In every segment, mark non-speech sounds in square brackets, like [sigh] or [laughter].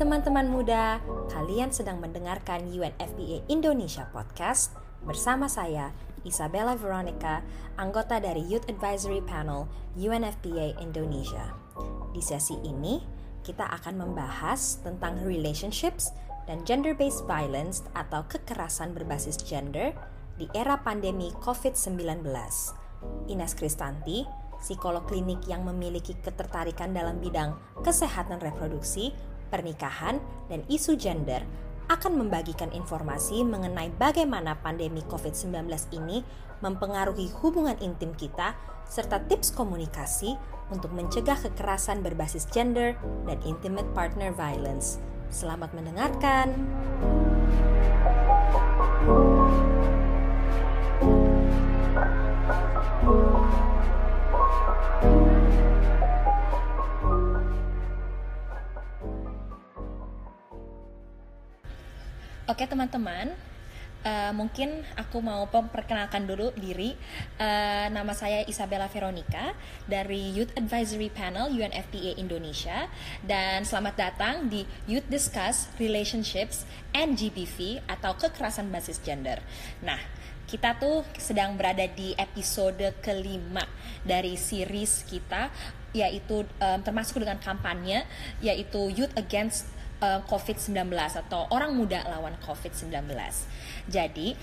Teman-teman muda, kalian sedang mendengarkan UNFPA Indonesia Podcast bersama saya, Isabella Veronica, anggota dari Youth Advisory Panel UNFPA Indonesia. Di sesi ini, kita akan membahas tentang relationships dan gender-based violence atau kekerasan berbasis gender di era pandemi COVID-19. Ines Kristanti, psikolog klinik yang memiliki ketertarikan dalam bidang kesehatan reproduksi, pernikahan, dan isu gender akan membagikan informasi mengenai bagaimana pandemi COVID-19 ini mempengaruhi hubungan intim kita serta tips komunikasi untuk mencegah kekerasan berbasis gender dan intimate partner violence. Selamat mendengarkan. Oke teman-teman, uh, mungkin aku mau memperkenalkan dulu diri. Uh, nama saya Isabella Veronica dari Youth Advisory Panel UNFPA Indonesia dan selamat datang di Youth Discuss Relationships and GBV atau kekerasan basis gender. Nah, kita tuh sedang berada di episode kelima dari series kita yaitu um, termasuk dengan kampanye yaitu Youth Against uh, COVID-19 atau orang muda lawan COVID-19. Jadi,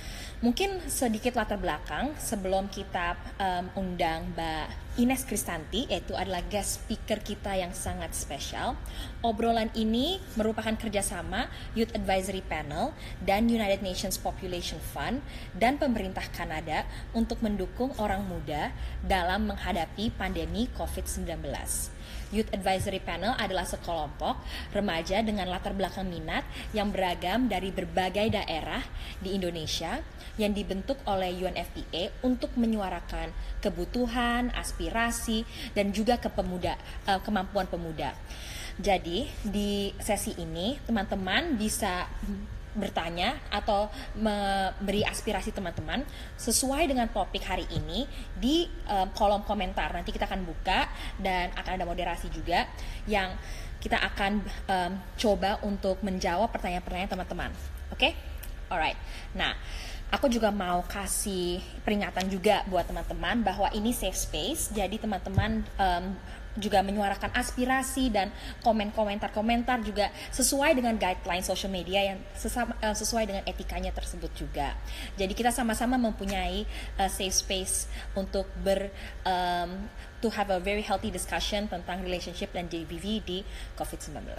mungkin sedikit latar belakang sebelum kita um, undang Mbak Ines Kristanti, yaitu adalah guest speaker kita yang sangat spesial. Obrolan ini merupakan kerjasama Youth Advisory Panel dan United Nations Population Fund dan pemerintah Kanada untuk mendukung orang muda dalam menghadapi pandemi COVID-19. Youth Advisory Panel adalah sekelompok remaja dengan latar belakang minat yang beragam dari berbagai daerah di Indonesia yang dibentuk oleh UNFPA untuk menyuarakan kebutuhan, aspirasi, dan juga kepemuda, uh, kemampuan pemuda. Jadi di sesi ini teman-teman bisa bertanya atau memberi aspirasi teman-teman sesuai dengan topik hari ini di um, kolom komentar. Nanti kita akan buka dan akan ada moderasi juga yang kita akan um, coba untuk menjawab pertanyaan-pertanyaan teman-teman. Oke? Okay? Alright. Nah, aku juga mau kasih peringatan juga buat teman-teman bahwa ini safe space. Jadi teman-teman um, juga menyuarakan aspirasi dan komen-komentar-komentar juga sesuai dengan guideline social media yang sesama, uh, sesuai dengan etikanya tersebut juga. Jadi kita sama-sama mempunyai uh, safe space untuk ber um, to have a very healthy discussion tentang relationship dan JBV di COVID-19. Oke,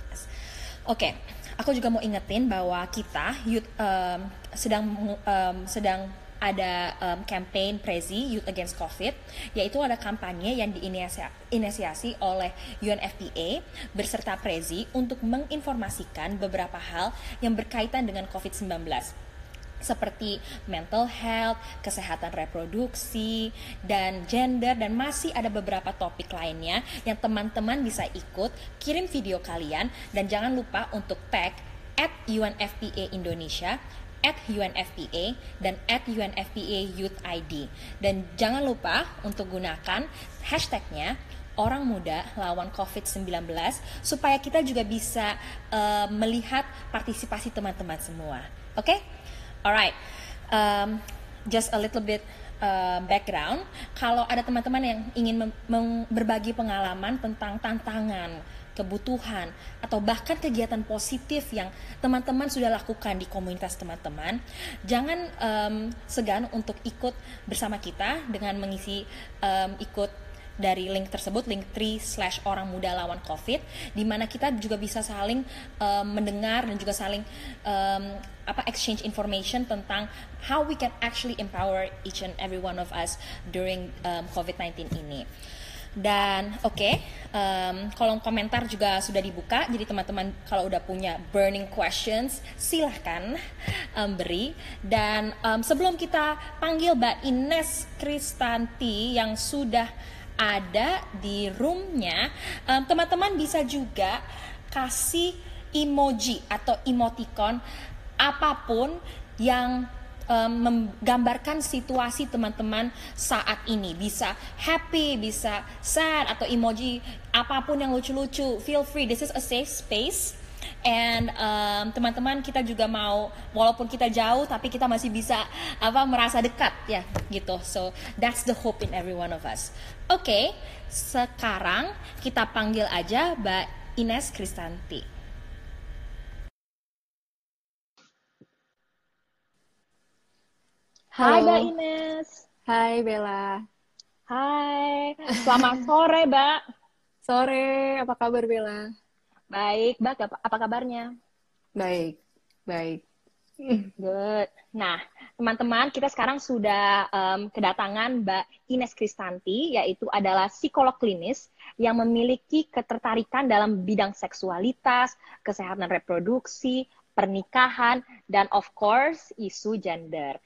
okay. aku juga mau ingetin bahwa kita youth um, sedang um, sedang ada um, campaign Prezi Youth Against COVID, yaitu ada kampanye yang diinisiasi oleh UNFPA berserta Prezi untuk menginformasikan beberapa hal yang berkaitan dengan COVID-19 seperti mental health, kesehatan reproduksi, dan gender, dan masih ada beberapa topik lainnya yang teman-teman bisa ikut, kirim video kalian, dan jangan lupa untuk tag at UNFPA Indonesia at UNFPA dan at UNFPA Youth ID. Dan jangan lupa untuk gunakan hashtagnya orang muda lawan COVID-19 supaya kita juga bisa uh, melihat partisipasi teman-teman semua. Oke? Okay? Alright. Um, just a little bit uh, background. Kalau ada teman-teman yang ingin berbagi pengalaman tentang tantangan kebutuhan, atau bahkan kegiatan positif yang teman-teman sudah lakukan di komunitas teman-teman, jangan um, segan untuk ikut bersama kita dengan mengisi um, ikut dari link tersebut link 3 slash orang muda lawan covid di mana kita juga bisa saling um, mendengar dan juga saling um, apa exchange information tentang how we can actually empower each and every one of us during um, covid-19 ini. Dan oke, okay, um, kolom komentar juga sudah dibuka. Jadi teman-teman kalau udah punya burning questions, silahkan um, beri. Dan um, sebelum kita panggil Mbak Ines Kristanti yang sudah ada di roomnya, um, teman-teman bisa juga kasih emoji atau emoticon apa pun yang menggambarkan situasi teman-teman saat ini. Bisa happy, bisa sad atau emoji apa pun yang lucu-lucu. Feel free. This is a safe space. and um, teman-teman kita juga mau walaupun kita jauh tapi kita masih bisa apa merasa dekat ya gitu so that's the hope in every one of us oke okay, sekarang kita panggil aja Mbak Ines Kristanti Hai Mbak Ines Hai Bella Hai selamat sore Mbak Sore, apa kabar Bella? Baik, Mbak, apa kabarnya? Baik, baik. Good. Nah, teman-teman, kita sekarang sudah um, kedatangan Mbak Ines Kristanti, yaitu adalah psikolog klinis yang memiliki ketertarikan dalam bidang seksualitas, kesehatan reproduksi, pernikahan, dan of course isu gender.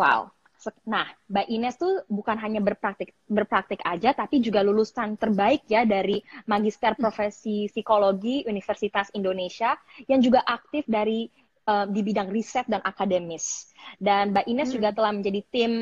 Wow, Nah, Mbak Ines tuh bukan hanya berpraktik berpraktik aja, tapi juga lulusan terbaik ya dari Magister Profesi Psikologi Universitas Indonesia yang juga aktif dari uh, di bidang riset dan akademis. Dan Mbak Ines hmm. juga telah menjadi tim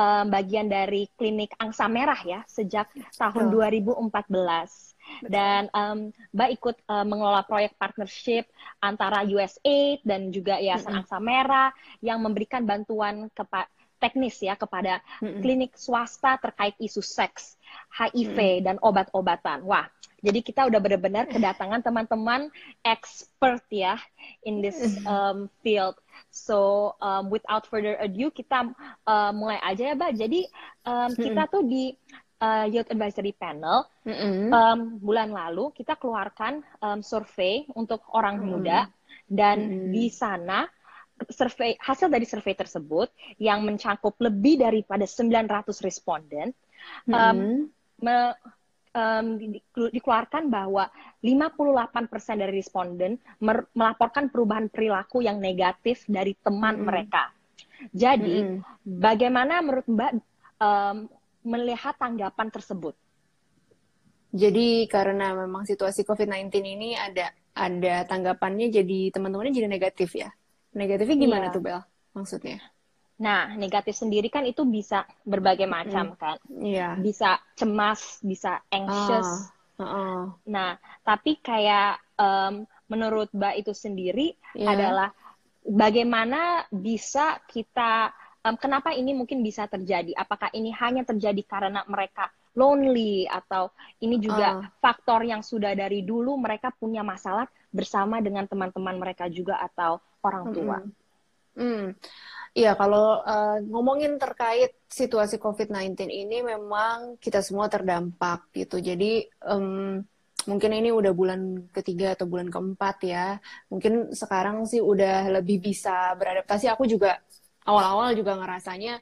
uh, bagian dari klinik Angsa Merah ya sejak tahun oh. 2014. Dan um, Mbak ikut uh, mengelola proyek partnership antara USAID dan juga Yayasan -hmm. Angsa Merah yang memberikan bantuan kepada teknis ya kepada mm-hmm. klinik swasta terkait isu seks, HIV mm-hmm. dan obat-obatan. Wah, jadi kita udah benar-benar kedatangan teman-teman expert ya in this um, field. So um, without further ado kita uh, mulai aja ya, Mbak. Jadi um, kita tuh di uh, Youth Advisory Panel mm-hmm. um, bulan lalu kita keluarkan um, survei untuk orang mm-hmm. muda dan mm-hmm. di sana survei hasil dari survei tersebut yang mencakup lebih daripada 900 responden mm -hmm. um, me, um, di, dikeluarkan bahwa 58% dari responden melaporkan perubahan perilaku yang negatif dari teman mm -hmm. mereka. Jadi, mm -hmm. bagaimana menurut Mbak um, melihat tanggapan tersebut? Jadi karena memang situasi COVID-19 ini ada ada tanggapannya jadi teman-temannya jadi negatif ya? Negatifnya gimana iya. tuh Bel? Maksudnya? Nah, negatif sendiri kan itu bisa berbagai macam mm. kan. Iya. Bisa cemas, bisa anxious. Uh, uh, uh. Nah, tapi kayak um, menurut Mbak itu sendiri yeah. adalah bagaimana bisa kita um, kenapa ini mungkin bisa terjadi? Apakah ini hanya terjadi karena mereka lonely atau ini juga uh. faktor yang sudah dari dulu mereka punya masalah bersama dengan teman-teman mereka juga atau orang tua. Hmm. Iya, kalau uh, ngomongin terkait situasi COVID-19 ini memang kita semua terdampak gitu. Jadi um, mungkin ini udah bulan ketiga atau bulan keempat ya. Mungkin sekarang sih udah lebih bisa beradaptasi. Aku juga awal-awal juga ngerasanya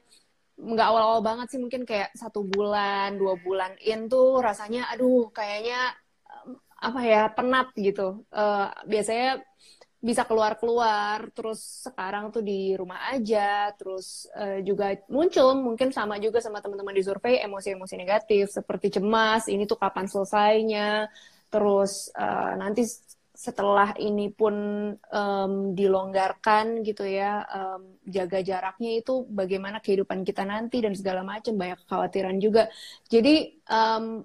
nggak awal-awal banget sih mungkin kayak satu bulan dua bulan in tuh rasanya aduh kayaknya apa ya penat gitu. Uh, biasanya bisa keluar-keluar, terus sekarang tuh di rumah aja, terus uh, juga muncul mungkin sama juga sama teman-teman di survei emosi-emosi negatif seperti cemas, ini tuh kapan selesainya, terus uh, nanti setelah ini pun um, dilonggarkan gitu ya, um, jaga jaraknya itu bagaimana kehidupan kita nanti dan segala macam banyak kekhawatiran juga. Jadi um,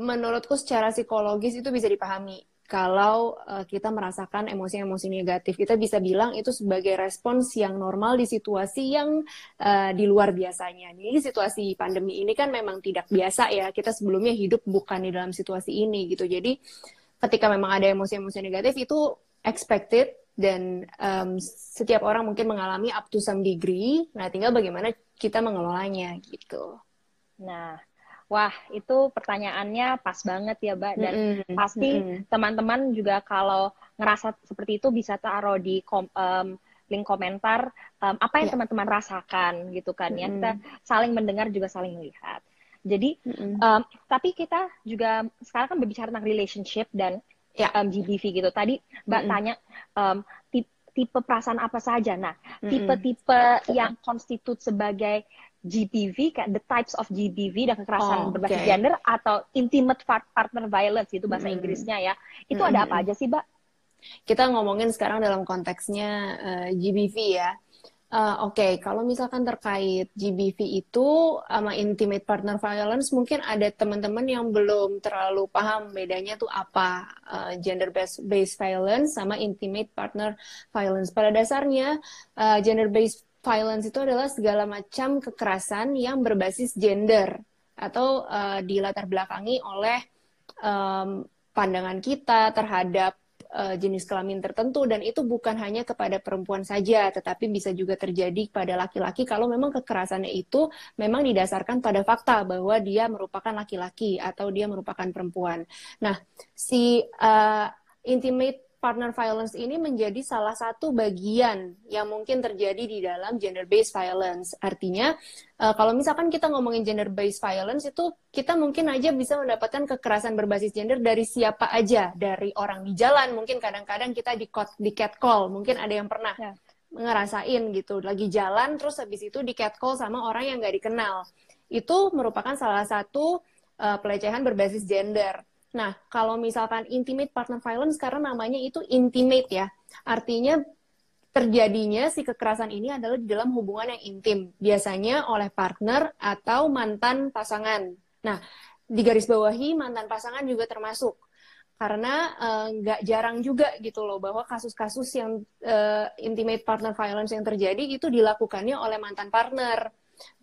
menurutku secara psikologis itu bisa dipahami kalau uh, kita merasakan emosi-emosi negatif. Kita bisa bilang itu sebagai respons yang normal di situasi yang uh, di luar biasanya. Jadi situasi pandemi ini kan memang tidak biasa ya. Kita sebelumnya hidup bukan di dalam situasi ini gitu. Jadi ketika memang ada emosi-emosi negatif itu expected dan um, setiap orang mungkin mengalami up to some degree. Nah, tinggal bagaimana kita mengelolanya gitu. Nah, Wah, itu pertanyaannya pas banget ya, Mbak. Dan mm -hmm. pasti teman-teman mm -hmm. juga kalau ngerasa seperti itu bisa taruh di kom um, link komentar um, apa yang ya. teman-teman yeah. rasakan gitu kan mm -hmm. ya. Kita saling mendengar juga saling melihat. Jadi, mm -hmm. um, tapi kita juga sekarang kan berbicara tentang relationship dan yeah. um, GBV gitu. Tadi Mbak mm -hmm. tanya um, tipe perasaan apa saja. Nah, tipe-tipe mm -hmm. yang konstitut sebagai GBV kayak the types of GBV dan kekerasan oh, berbasis okay. gender atau intimate partner violence itu bahasa hmm. Inggrisnya ya. Itu hmm. ada apa aja sih, Mbak? Kita ngomongin sekarang dalam konteksnya uh, eh, GBV ya. Uh, Oke, okay. kalau misalkan terkait GBV itu sama intimate partner violence, mungkin ada teman-teman yang belum terlalu paham bedanya tuh apa uh, gender based based violence sama intimate partner violence. Pada dasarnya uh, gender based violence itu adalah segala macam kekerasan yang berbasis gender atau uh, dilatar belakangi oleh um, pandangan kita terhadap uh, jenis kelamin tertentu dan itu bukan hanya kepada perempuan saja tetapi bisa juga terjadi pada laki-laki kalau memang kekerasannya itu memang didasarkan pada fakta bahwa dia merupakan laki-laki atau dia merupakan perempuan. Nah, si uh, intimate partner violence ini menjadi salah satu bagian yang mungkin terjadi di dalam gender based violence. Artinya, uh, kalau misalkan kita ngomongin gender based violence itu kita mungkin aja bisa mendapatkan kekerasan berbasis gender dari siapa aja, dari orang di jalan, mungkin kadang-kadang kita di di catcall, mungkin ada yang pernah ya. ngerasain gitu, lagi jalan terus habis itu di catcall sama orang yang nggak dikenal. Itu merupakan salah satu uh, pelecehan berbasis gender Nah, kalau misalkan intimate partner violence karena namanya itu intimate ya. Artinya terjadinya si kekerasan ini adalah di dalam hubungan yang intim, biasanya oleh partner atau mantan pasangan. Nah, di garis bawahi mantan pasangan juga termasuk karena eh, nggak uh, jarang juga gitu loh bahwa kasus-kasus yang uh, intimate partner violence yang terjadi itu dilakukannya oleh mantan partner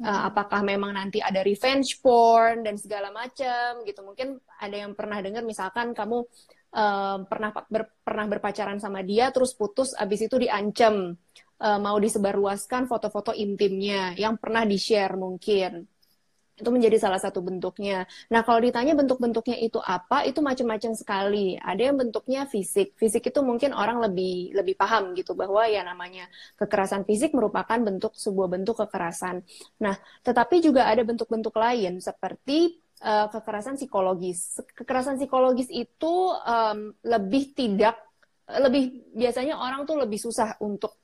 Uh, apakah memang nanti ada revenge porn dan segala macam gitu. Mungkin ada yang pernah dengar misalkan kamu uh, pernah ber, pernah berpacaran sama dia terus putus abis itu diancam uh, mau disebarluaskan foto-foto intimnya yang pernah di-share mungkin itu menjadi salah satu bentuknya. Nah, kalau ditanya bentuk-bentuknya itu apa, itu macam-macam sekali. Ada yang bentuknya fisik. Fisik itu mungkin orang lebih lebih paham gitu bahwa ya namanya kekerasan fisik merupakan bentuk sebuah bentuk kekerasan. Nah, tetapi juga ada bentuk-bentuk lain seperti uh, kekerasan psikologis. Kekerasan psikologis itu um, lebih tidak lebih biasanya orang tuh lebih susah untuk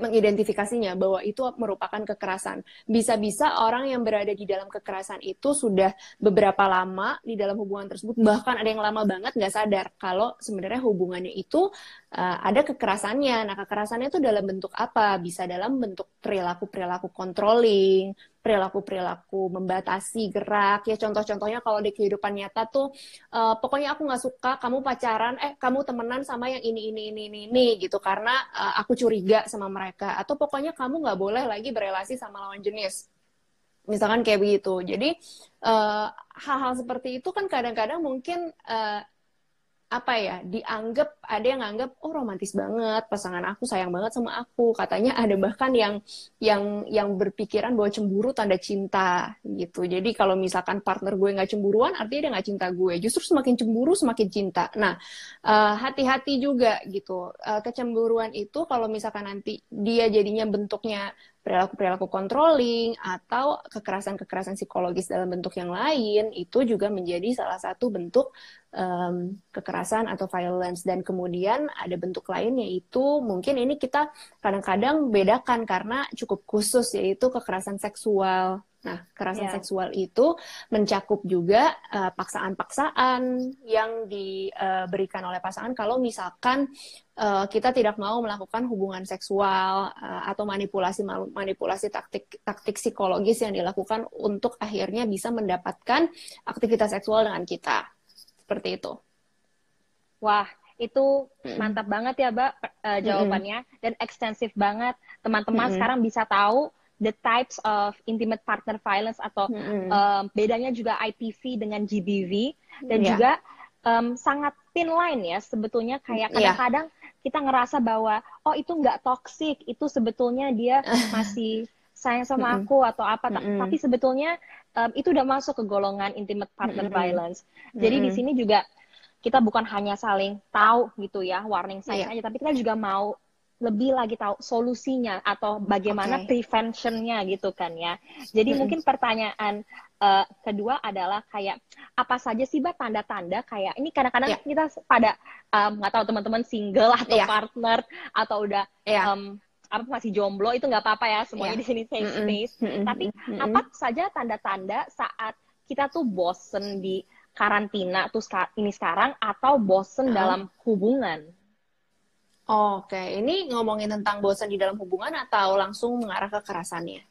mengidentifikasinya bahwa itu merupakan kekerasan. Bisa-bisa orang yang berada di dalam kekerasan itu sudah beberapa lama di dalam hubungan tersebut, bahkan ada yang lama banget nggak sadar kalau sebenarnya hubungannya itu uh, ada kekerasannya. Nah, kekerasannya itu dalam bentuk apa? Bisa dalam bentuk perilaku-perilaku controlling, perilaku-perilaku membatasi gerak. Ya contoh-contohnya kalau di kehidupan nyata tuh uh, pokoknya aku nggak suka kamu pacaran eh kamu temenan sama yang ini ini ini ini, ini gitu. Karena uh, aku curiga sama mereka. Atau pokoknya kamu nggak boleh lagi berelasi sama lawan jenis. Misalkan kayak begitu. Jadi hal-hal uh, seperti itu kan kadang-kadang mungkin uh, apa ya dianggap ada yang anggap oh romantis banget pasangan aku sayang banget sama aku. Katanya ada bahkan yang yang yang berpikiran bahwa cemburu tanda cinta gitu. Jadi kalau misalkan partner gue nggak cemburuan artinya dia nggak cinta gue. Justru semakin cemburu semakin cinta. Nah uh, hati-hati juga gitu. Uh, kecemburuan itu kalau misalkan nanti dia jadinya bentuknya perilaku-perilaku controlling atau kekerasan-kekerasan psikologis dalam bentuk yang lain itu juga menjadi salah satu bentuk um, kekerasan atau violence. Dan kemudian ada bentuk lain yaitu mungkin ini kita kadang-kadang bedakan karena cukup khusus yaitu kekerasan seksual Nah, kekerasan yeah. seksual itu mencakup juga uh, paksaan-paksaan yang diberikan oleh pasangan kalau misalkan uh, kita tidak mau melakukan hubungan seksual uh, atau manipulasi manipulasi taktik taktik psikologis yang dilakukan untuk akhirnya bisa mendapatkan aktivitas seksual dengan kita. Seperti itu. Wah, itu mantap banget ya, Mbak, uh, jawabannya mm -hmm. dan ekstensif banget. Teman-teman mm -hmm. sekarang bisa tahu the types of intimate partner violence atau mm-hmm. um, bedanya juga IPV dengan GBV dan yeah. juga um, sangat thin line ya sebetulnya kayak iya. kadang-kadang yeah. kita ngerasa bahwa oh itu nggak toxic itu sebetulnya dia [laughs] masih sayang sama mm-hmm. aku atau apa mm-hmm. tapi sebetulnya um, itu udah masuk ke golongan intimate partner mm-hmm. violence jadi mm-hmm. di sini juga kita bukan hanya saling tahu gitu ya warning sign yeah. aja tapi kita juga mau lebih lagi tahu solusinya atau bagaimana okay. preventionnya gitu kan ya. Jadi hmm. mungkin pertanyaan uh, kedua adalah kayak apa saja sih mbak tanda-tanda kayak ini kadang-kadang yeah. kita pada nggak um, tahu teman-teman single atau yeah. partner atau udah yeah. um, apa masih jomblo itu nggak apa-apa ya semuanya yeah. di sini safe mm -mm. space. Mm -mm. Tapi mm -mm. apa saja tanda-tanda saat kita tuh bosen di karantina tuh ini sekarang atau bosen uh. dalam hubungan? Oke, ini ngomongin tentang bosan di dalam hubungan atau langsung mengarah ke kekerasannya?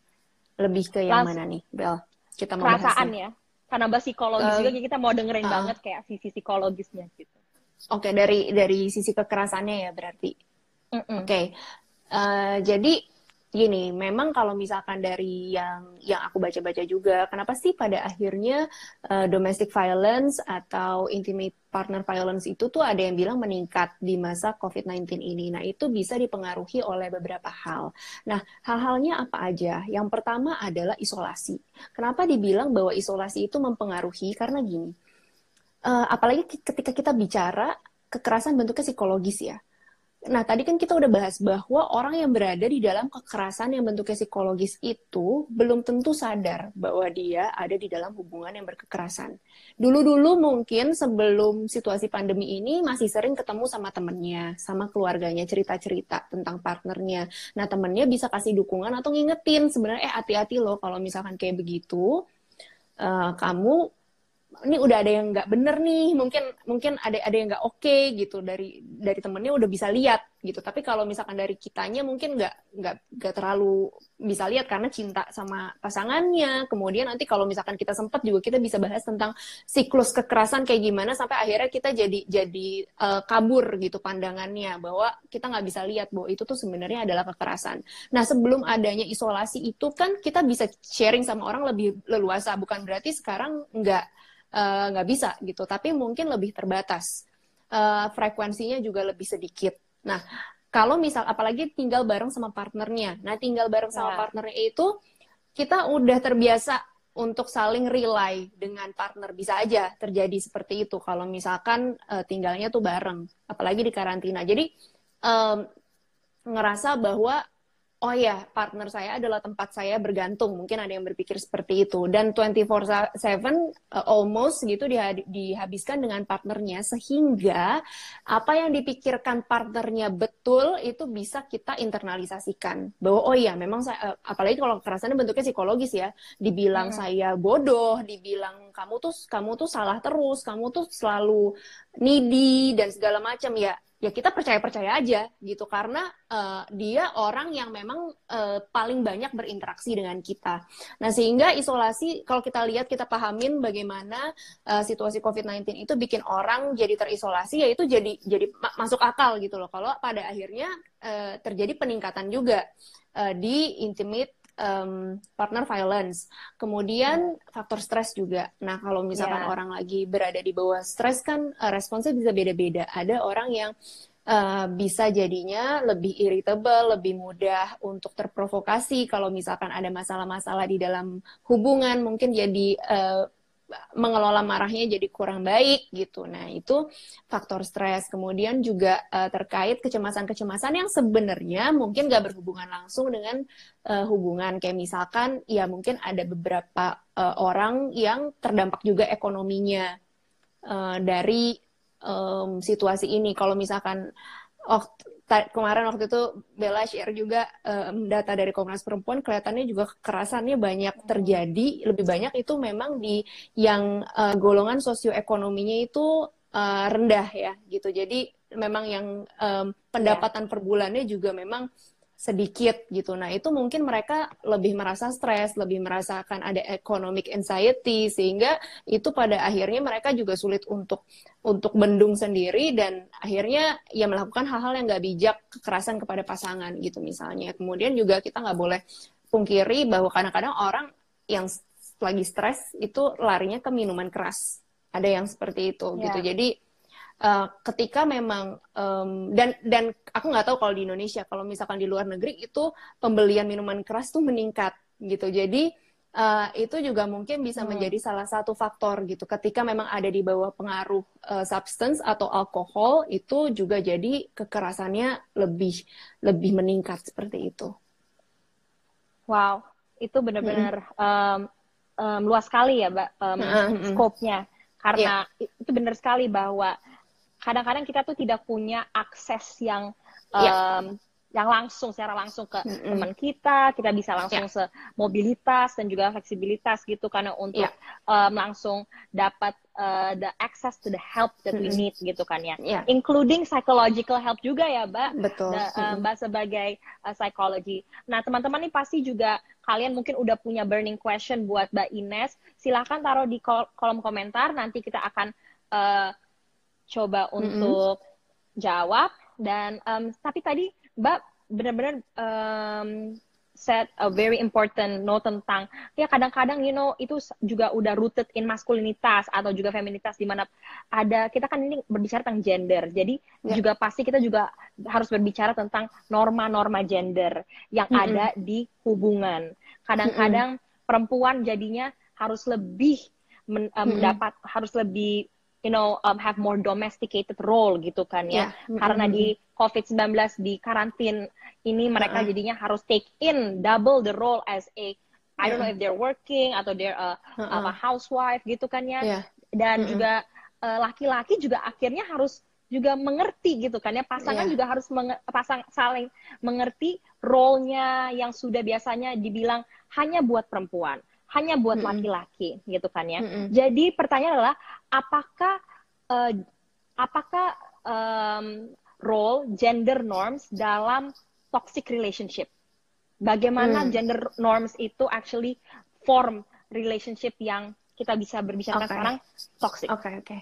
Lebih ke yang Langs mana nih, Bel? Kita mau Perasaan ya. Karena bahas psikologis uh, juga kita mau dengerin uh, banget kayak sisi psikologisnya gitu. Oke, okay, dari dari sisi kekerasannya ya berarti. Mm -mm. Oke. Okay. Uh, jadi gini, memang kalau misalkan dari yang yang aku baca-baca juga, kenapa sih pada akhirnya uh, domestic violence atau intimate partner violence itu tuh ada yang bilang meningkat di masa COVID-19 ini. Nah, itu bisa dipengaruhi oleh beberapa hal. Nah, hal-halnya apa aja? Yang pertama adalah isolasi. Kenapa dibilang bahwa isolasi itu mempengaruhi? Karena gini, uh, apalagi ketika kita bicara kekerasan bentuknya psikologis ya Nah, tadi kan kita udah bahas bahwa orang yang berada di dalam kekerasan yang bentuknya psikologis itu belum tentu sadar bahwa dia ada di dalam hubungan yang berkekerasan. Dulu-dulu mungkin sebelum situasi pandemi ini masih sering ketemu sama temennya, sama keluarganya, cerita-cerita tentang partnernya. Nah, temennya bisa kasih dukungan atau ngingetin sebenarnya, eh hati-hati loh kalau misalkan kayak begitu, uh, kamu ini udah ada yang nggak bener nih mungkin mungkin ada ada yang nggak oke okay, gitu. Dari dari temennya udah bisa lihat gitu. Tapi kalau misalkan dari kitanya mungkin nggak nggak nggak terlalu bisa lihat karena cinta sama pasangannya. Kemudian nanti kalau misalkan kita sempat juga kita bisa bahas tentang siklus kekerasan kayak gimana sampai akhirnya kita jadi jadi uh, kabur gitu pandangannya bahwa kita nggak bisa lihat bahwa itu tuh sebenarnya adalah kekerasan. Nah sebelum adanya isolasi itu kan kita bisa sharing sama orang lebih leluasa. Bukan berarti sekarang nggak nggak uh, bisa gitu. Tapi mungkin lebih terbatas. Uh, frekuensinya juga lebih sedikit. Nah kalau misal apalagi tinggal bareng sama partnernya. Nah tinggal bareng sama ya. partnernya itu kita udah terbiasa untuk saling rely dengan partner. Bisa aja terjadi seperti itu. Kalau misalkan uh, tinggalnya tuh bareng apalagi di karantina. Jadi um, ngerasa bahwa oh ya partner saya adalah tempat saya bergantung. Mungkin ada yang berpikir seperti itu. Dan 24/7 uh, almost gitu dihabiskan dengan partnernya. Sehingga apa yang dipikirkan partnernya betul itu bisa kita internalisasikan. Bahwa oh iya memang saya uh, apalagi kalau kekerasannya bentuknya psikologis ya. Dibilang hmm. saya bodoh dibilang kamu tuh kamu tuh salah terus kamu tuh selalu needy dan segala macam. Ya ya kita percaya percaya aja gitu karena uh, dia orang yang memang uh, paling banyak berinteraksi dengan kita. Nah sehingga isolasi kalau kita lihat kita pahamin bagaimana uh, situasi COVID-19 itu bikin orang jadi terisolasi ya itu jadi jadi masuk akal gitu loh. Kalau pada akhirnya uh, terjadi peningkatan juga uh, di intimate um, partner violence. Kemudian hmm. faktor stres juga. Nah, kalau misalkan yeah. orang lagi berada di bawah stres kan uh, responsnya bisa beda-beda. Ada orang yang uh, bisa jadinya lebih irritable, lebih mudah untuk terprovokasi. Kalau misalkan ada masalah-masalah di dalam hubungan, mungkin jadi uh, mengelola marahnya jadi kurang baik gitu. Nah, itu faktor stres. Kemudian juga uh, terkait kecemasan-kecemasan yang sebenarnya mungkin gak berhubungan langsung dengan uh, hubungan. Kayak misalkan ya mungkin ada beberapa uh, orang yang terdampak juga ekonominya uh, dari um, situasi ini. Kalau misalkan kemarin waktu itu Bella share juga um, data dari Komnas Perempuan kelihatannya juga kekerasannya banyak terjadi lebih banyak itu memang di yang uh, golongan sosioekonominya itu uh, rendah ya gitu jadi memang yang um, pendapatan yeah. per bulannya juga memang sedikit gitu. Nah, itu mungkin mereka lebih merasa stres, lebih merasakan ada economic anxiety sehingga itu pada akhirnya mereka juga sulit untuk untuk bendung sendiri dan akhirnya ya melakukan hal-hal yang nggak bijak kekerasan kepada pasangan gitu misalnya. Kemudian juga kita nggak boleh pungkiri bahwa kadang-kadang orang yang lagi stres itu larinya ke minuman keras. Ada yang seperti itu yeah. gitu. Jadi uh, ketika memang um, dan dan aku nggak tahu kalau di Indonesia kalau misalkan di luar negeri itu pembelian minuman keras tuh meningkat gitu jadi uh, itu juga mungkin bisa hmm. menjadi salah satu faktor gitu ketika memang ada di bawah pengaruh uh, substance atau alkohol itu juga jadi kekerasannya lebih lebih meningkat seperti itu wow itu benar-benar hmm. um, um, luas sekali ya mbak um, hmm. scope-nya karena yeah. itu benar sekali bahwa kadang-kadang kita tuh tidak punya akses yang um, yeah. yang langsung secara langsung ke mm -hmm. teman kita, kita bisa langsung yeah. mobilitas dan juga fleksibilitas gitu karena untuk yeah. um, langsung dapat uh, the access to the help that mm -hmm. we need gitu kan ya, yeah. including psychological help juga ya, Mbak. Betul. The, uh, Mbak sebagai uh, psychology. Nah teman-teman nih pasti juga kalian mungkin udah punya burning question buat Mbak Ines, silahkan taruh di kol kolom komentar nanti kita akan uh, coba untuk mm -hmm. jawab dan um, tapi tadi Mbak benar-benar um, set a very important note tentang ya kadang-kadang you know itu juga udah rooted in maskulinitas atau juga feminitas di mana ada kita kan ini berbicara tentang gender jadi yeah. juga pasti kita juga harus berbicara tentang norma-norma gender yang mm -hmm. ada di hubungan kadang-kadang mm -hmm. perempuan jadinya harus lebih men, mm -hmm. mendapat harus lebih you know um, have more domesticated role gitu kan ya yeah. mm-hmm. karena di COVID-19 di karantin ini mereka uh-uh. jadinya harus take in double the role as a I don't know if they're working atau they're a, uh-uh. a housewife gitu kan ya yeah. dan mm-hmm. juga uh, laki-laki juga akhirnya harus juga mengerti gitu kan ya pasangan yeah. juga harus menge- pasang saling mengerti role-nya yang sudah biasanya dibilang hanya buat perempuan hanya buat laki-laki mm -hmm. gitu kan ya. Mm -hmm. Jadi pertanyaan adalah apakah uh, apakah um, role gender norms dalam toxic relationship? Bagaimana mm. gender norms itu actually form relationship yang kita bisa berbicara okay. sekarang toxic? Oke okay, oke. Okay.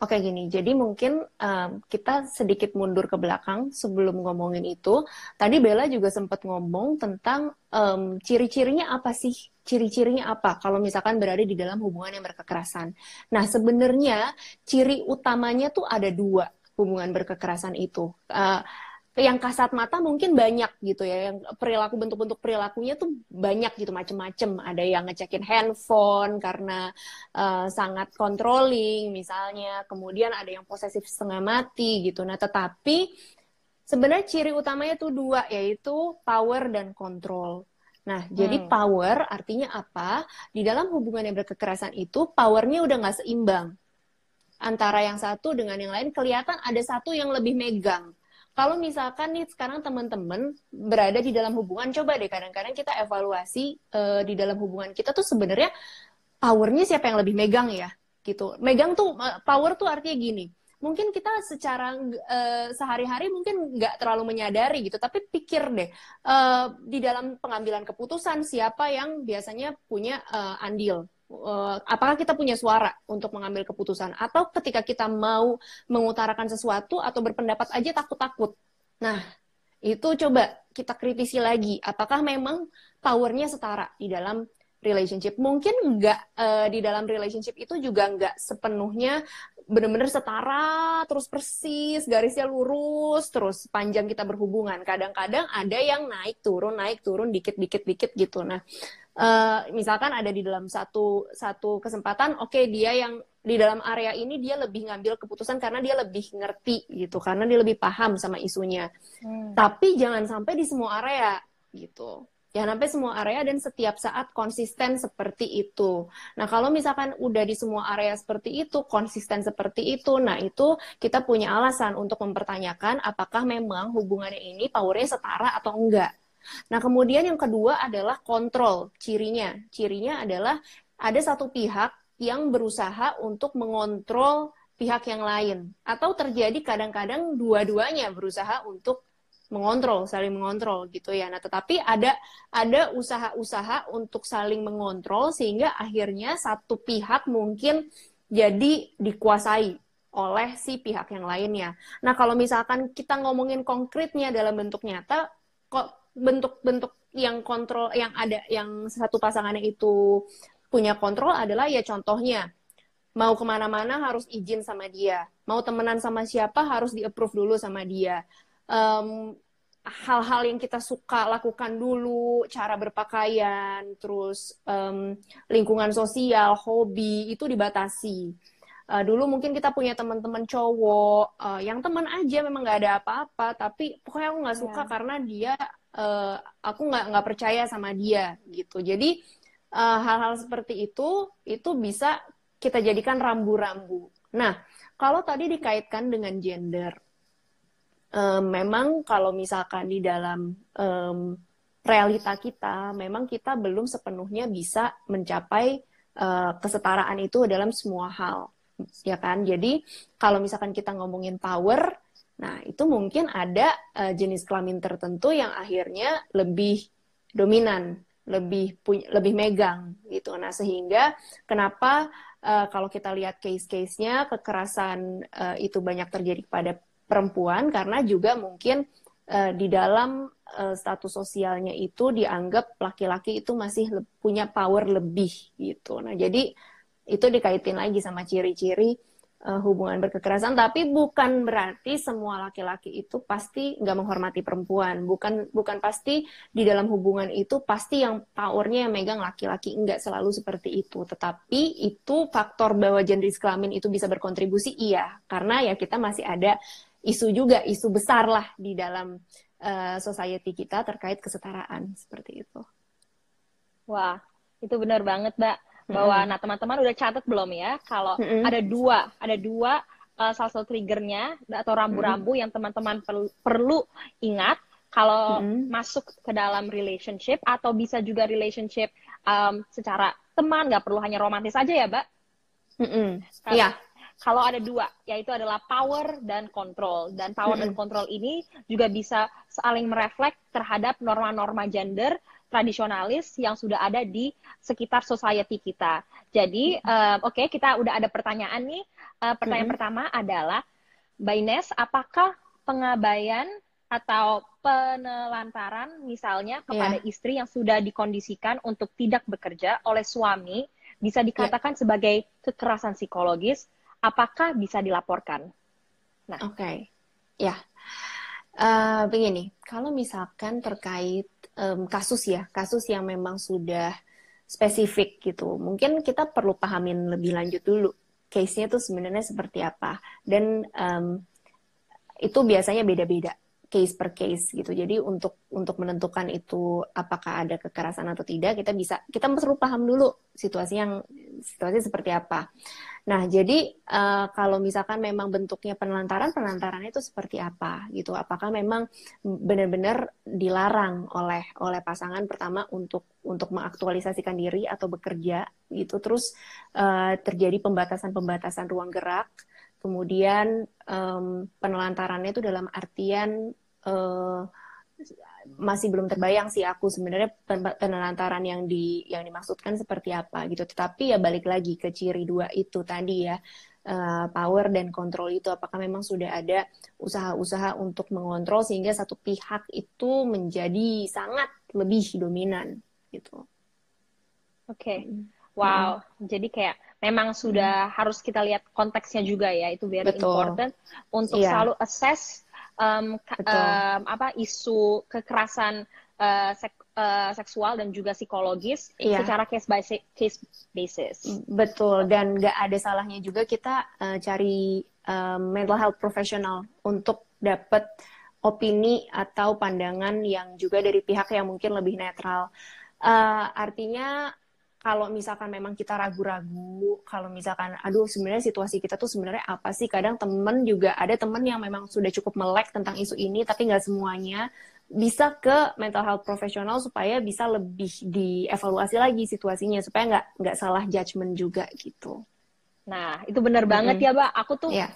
Oke gini, jadi mungkin um, kita sedikit mundur ke belakang sebelum ngomongin itu. Tadi Bella juga sempat ngomong tentang um, ciri-cirinya apa sih? Ciri-cirinya apa kalau misalkan berada di dalam hubungan yang berkekerasan? Nah sebenarnya ciri utamanya tuh ada dua hubungan berkekerasan itu. Uh, yang kasat mata mungkin banyak gitu ya yang perilaku bentuk-bentuk perilakunya tuh banyak gitu macem-macem ada yang ngecekin handphone karena uh, sangat controlling misalnya kemudian ada yang posesif setengah mati gitu nah tetapi sebenarnya ciri utamanya tuh dua yaitu power dan control Nah, hmm. jadi power artinya apa? Di dalam hubungan yang berkekerasan itu, powernya udah nggak seimbang. Antara yang satu dengan yang lain, kelihatan ada satu yang lebih megang kalau misalkan nih sekarang teman-teman berada di dalam hubungan, coba deh kadang-kadang kita evaluasi uh, di dalam hubungan kita tuh sebenarnya powernya siapa yang lebih megang ya, gitu. Megang tuh power tuh artinya gini. Mungkin kita secara uh, sehari-hari mungkin nggak terlalu menyadari gitu, tapi pikir deh uh, di dalam pengambilan keputusan siapa yang biasanya punya uh, andil uh, apakah kita punya suara untuk mengambil keputusan atau ketika kita mau mengutarakan sesuatu atau berpendapat aja takut-takut. Nah, itu coba kita kritisi lagi apakah memang powernya setara di dalam relationship. Mungkin enggak uh, di dalam relationship itu juga enggak sepenuhnya benar-benar setara, terus persis, garisnya lurus, terus panjang kita berhubungan. Kadang-kadang ada yang naik turun, naik turun, dikit-dikit dikit gitu. Nah, uh, misalkan ada di dalam satu satu kesempatan oke okay, dia yang di dalam area ini dia lebih ngambil keputusan karena dia lebih ngerti gitu karena dia lebih paham sama isunya hmm. tapi jangan sampai di semua area gitu jangan sampai semua area dan setiap saat konsisten seperti itu. Nah, kalau misalkan udah di semua area seperti itu, konsisten seperti itu, nah itu kita punya alasan untuk mempertanyakan apakah memang hubungannya ini powernya setara atau enggak. Nah, kemudian yang kedua adalah kontrol cirinya. Cirinya adalah ada satu pihak yang berusaha untuk mengontrol pihak yang lain atau terjadi kadang-kadang dua-duanya berusaha untuk mengontrol, saling mengontrol gitu ya. Nah, tetapi ada ada usaha-usaha untuk saling mengontrol sehingga akhirnya satu pihak mungkin jadi dikuasai oleh si pihak yang lainnya. Nah, kalau misalkan kita ngomongin konkretnya dalam bentuk nyata, kok bentuk-bentuk yang kontrol yang ada yang satu pasangannya itu punya kontrol adalah ya contohnya mau ke mana-mana harus izin sama dia mau temenan sama siapa harus di approve dulu sama dia um, hal-hal yang kita suka lakukan dulu cara berpakaian terus um, lingkungan sosial hobi itu dibatasi. Uh, dulu mungkin kita punya teman-teman cowok uh, yang teman aja memang nggak ada apa-apa tapi pokoknya aku nggak suka yeah. karena dia uh, aku nggak nggak percaya sama dia gitu. Jadi hal-hal uh, seperti itu itu bisa kita jadikan rambu-rambu. Nah kalau tadi dikaitkan dengan gender um, memang kalau misalkan di dalam um, realita kita, memang kita belum sepenuhnya bisa mencapai uh, kesetaraan itu dalam semua hal, ya kan? Jadi kalau misalkan kita ngomongin power, nah itu mungkin ada uh, jenis kelamin tertentu yang akhirnya lebih dominan, lebih punya, lebih megang gitu. Nah sehingga kenapa uh, kalau kita lihat case-case-nya kekerasan uh, itu banyak terjadi pada perempuan karena juga mungkin uh, di dalam uh, status sosialnya itu dianggap laki-laki itu masih punya power lebih gitu. Nah, jadi itu dikaitin lagi sama ciri-ciri uh, hubungan berkekerasan, tapi bukan berarti semua laki-laki itu pasti nggak menghormati perempuan. Bukan bukan pasti di dalam hubungan itu pasti yang powernya yang megang laki-laki nggak selalu seperti itu. Tetapi itu faktor bahwa gender kelamin itu bisa berkontribusi iya, karena ya kita masih ada isu juga isu besar lah di dalam uh, society kita terkait kesetaraan seperti itu. Wah, itu benar banget, Mbak. Bahwa mm -hmm. nah teman-teman udah catat belum ya kalau mm -hmm. ada dua, ada dua uh, salah satu triggernya atau rambu-rambu mm -hmm. yang teman-teman perlu, perlu ingat kalau mm -hmm. masuk ke dalam relationship atau bisa juga relationship um, secara teman nggak perlu hanya romantis aja ya, Mbak. Iya. Mm -hmm. Yeah kalau ada dua, yaitu adalah power dan control. Dan power dan control ini juga bisa saling mereflek terhadap norma-norma gender tradisionalis yang sudah ada di sekitar society kita. Jadi, uh, oke, okay, kita udah ada pertanyaan nih. Uh, pertanyaan mm -hmm. pertama adalah, Baines, apakah pengabaian atau penelantaran misalnya kepada yeah. istri yang sudah dikondisikan untuk tidak bekerja oleh suami bisa dikatakan yeah. sebagai kekerasan psikologis apakah bisa dilaporkan? Nah, oke, okay. ya, uh, begini, kalau misalkan terkait um, kasus ya, kasus yang memang sudah spesifik gitu, mungkin kita perlu pahamin lebih lanjut dulu, case-nya tuh sebenarnya seperti apa, dan um, itu biasanya beda-beda case per case gitu. Jadi untuk untuk menentukan itu apakah ada kekerasan atau tidak, kita bisa kita perlu paham dulu situasi yang situasi seperti apa. Nah, jadi uh, kalau misalkan memang bentuknya penelantaran, penelantarannya itu seperti apa gitu? Apakah memang benar-benar dilarang oleh oleh pasangan pertama untuk untuk mengaktualisasikan diri atau bekerja gitu? Terus uh, terjadi pembatasan-pembatasan ruang gerak, kemudian um, penelantarannya itu dalam artian uh, masih belum terbayang sih aku sebenarnya penelantaran yang di yang dimaksudkan seperti apa gitu. Tetapi ya balik lagi ke ciri dua itu tadi ya uh, power dan kontrol itu apakah memang sudah ada usaha-usaha untuk mengontrol sehingga satu pihak itu menjadi sangat lebih dominan gitu. Oke. Okay. Wow, hmm. jadi kayak memang sudah hmm. harus kita lihat konteksnya juga ya, itu very Betul. important untuk yeah. selalu assess um, um, apa isu kekerasan uh, sek, uh, seksual dan juga psikologis iya. secara case by case basis. Betul dan nggak ada salahnya juga kita uh, cari um, mental health professional untuk dapat opini atau pandangan yang juga dari pihak yang mungkin lebih netral. Uh, artinya kalau misalkan memang kita ragu-ragu, kalau misalkan, aduh sebenarnya situasi kita tuh sebenarnya apa sih? Kadang temen juga ada temen yang memang sudah cukup melek tentang isu ini, tapi nggak semuanya bisa ke mental health profesional supaya bisa lebih dievaluasi lagi situasinya supaya nggak nggak salah judgement juga gitu. Nah itu benar mm -hmm. banget ya, Mbak. Aku tuh yeah.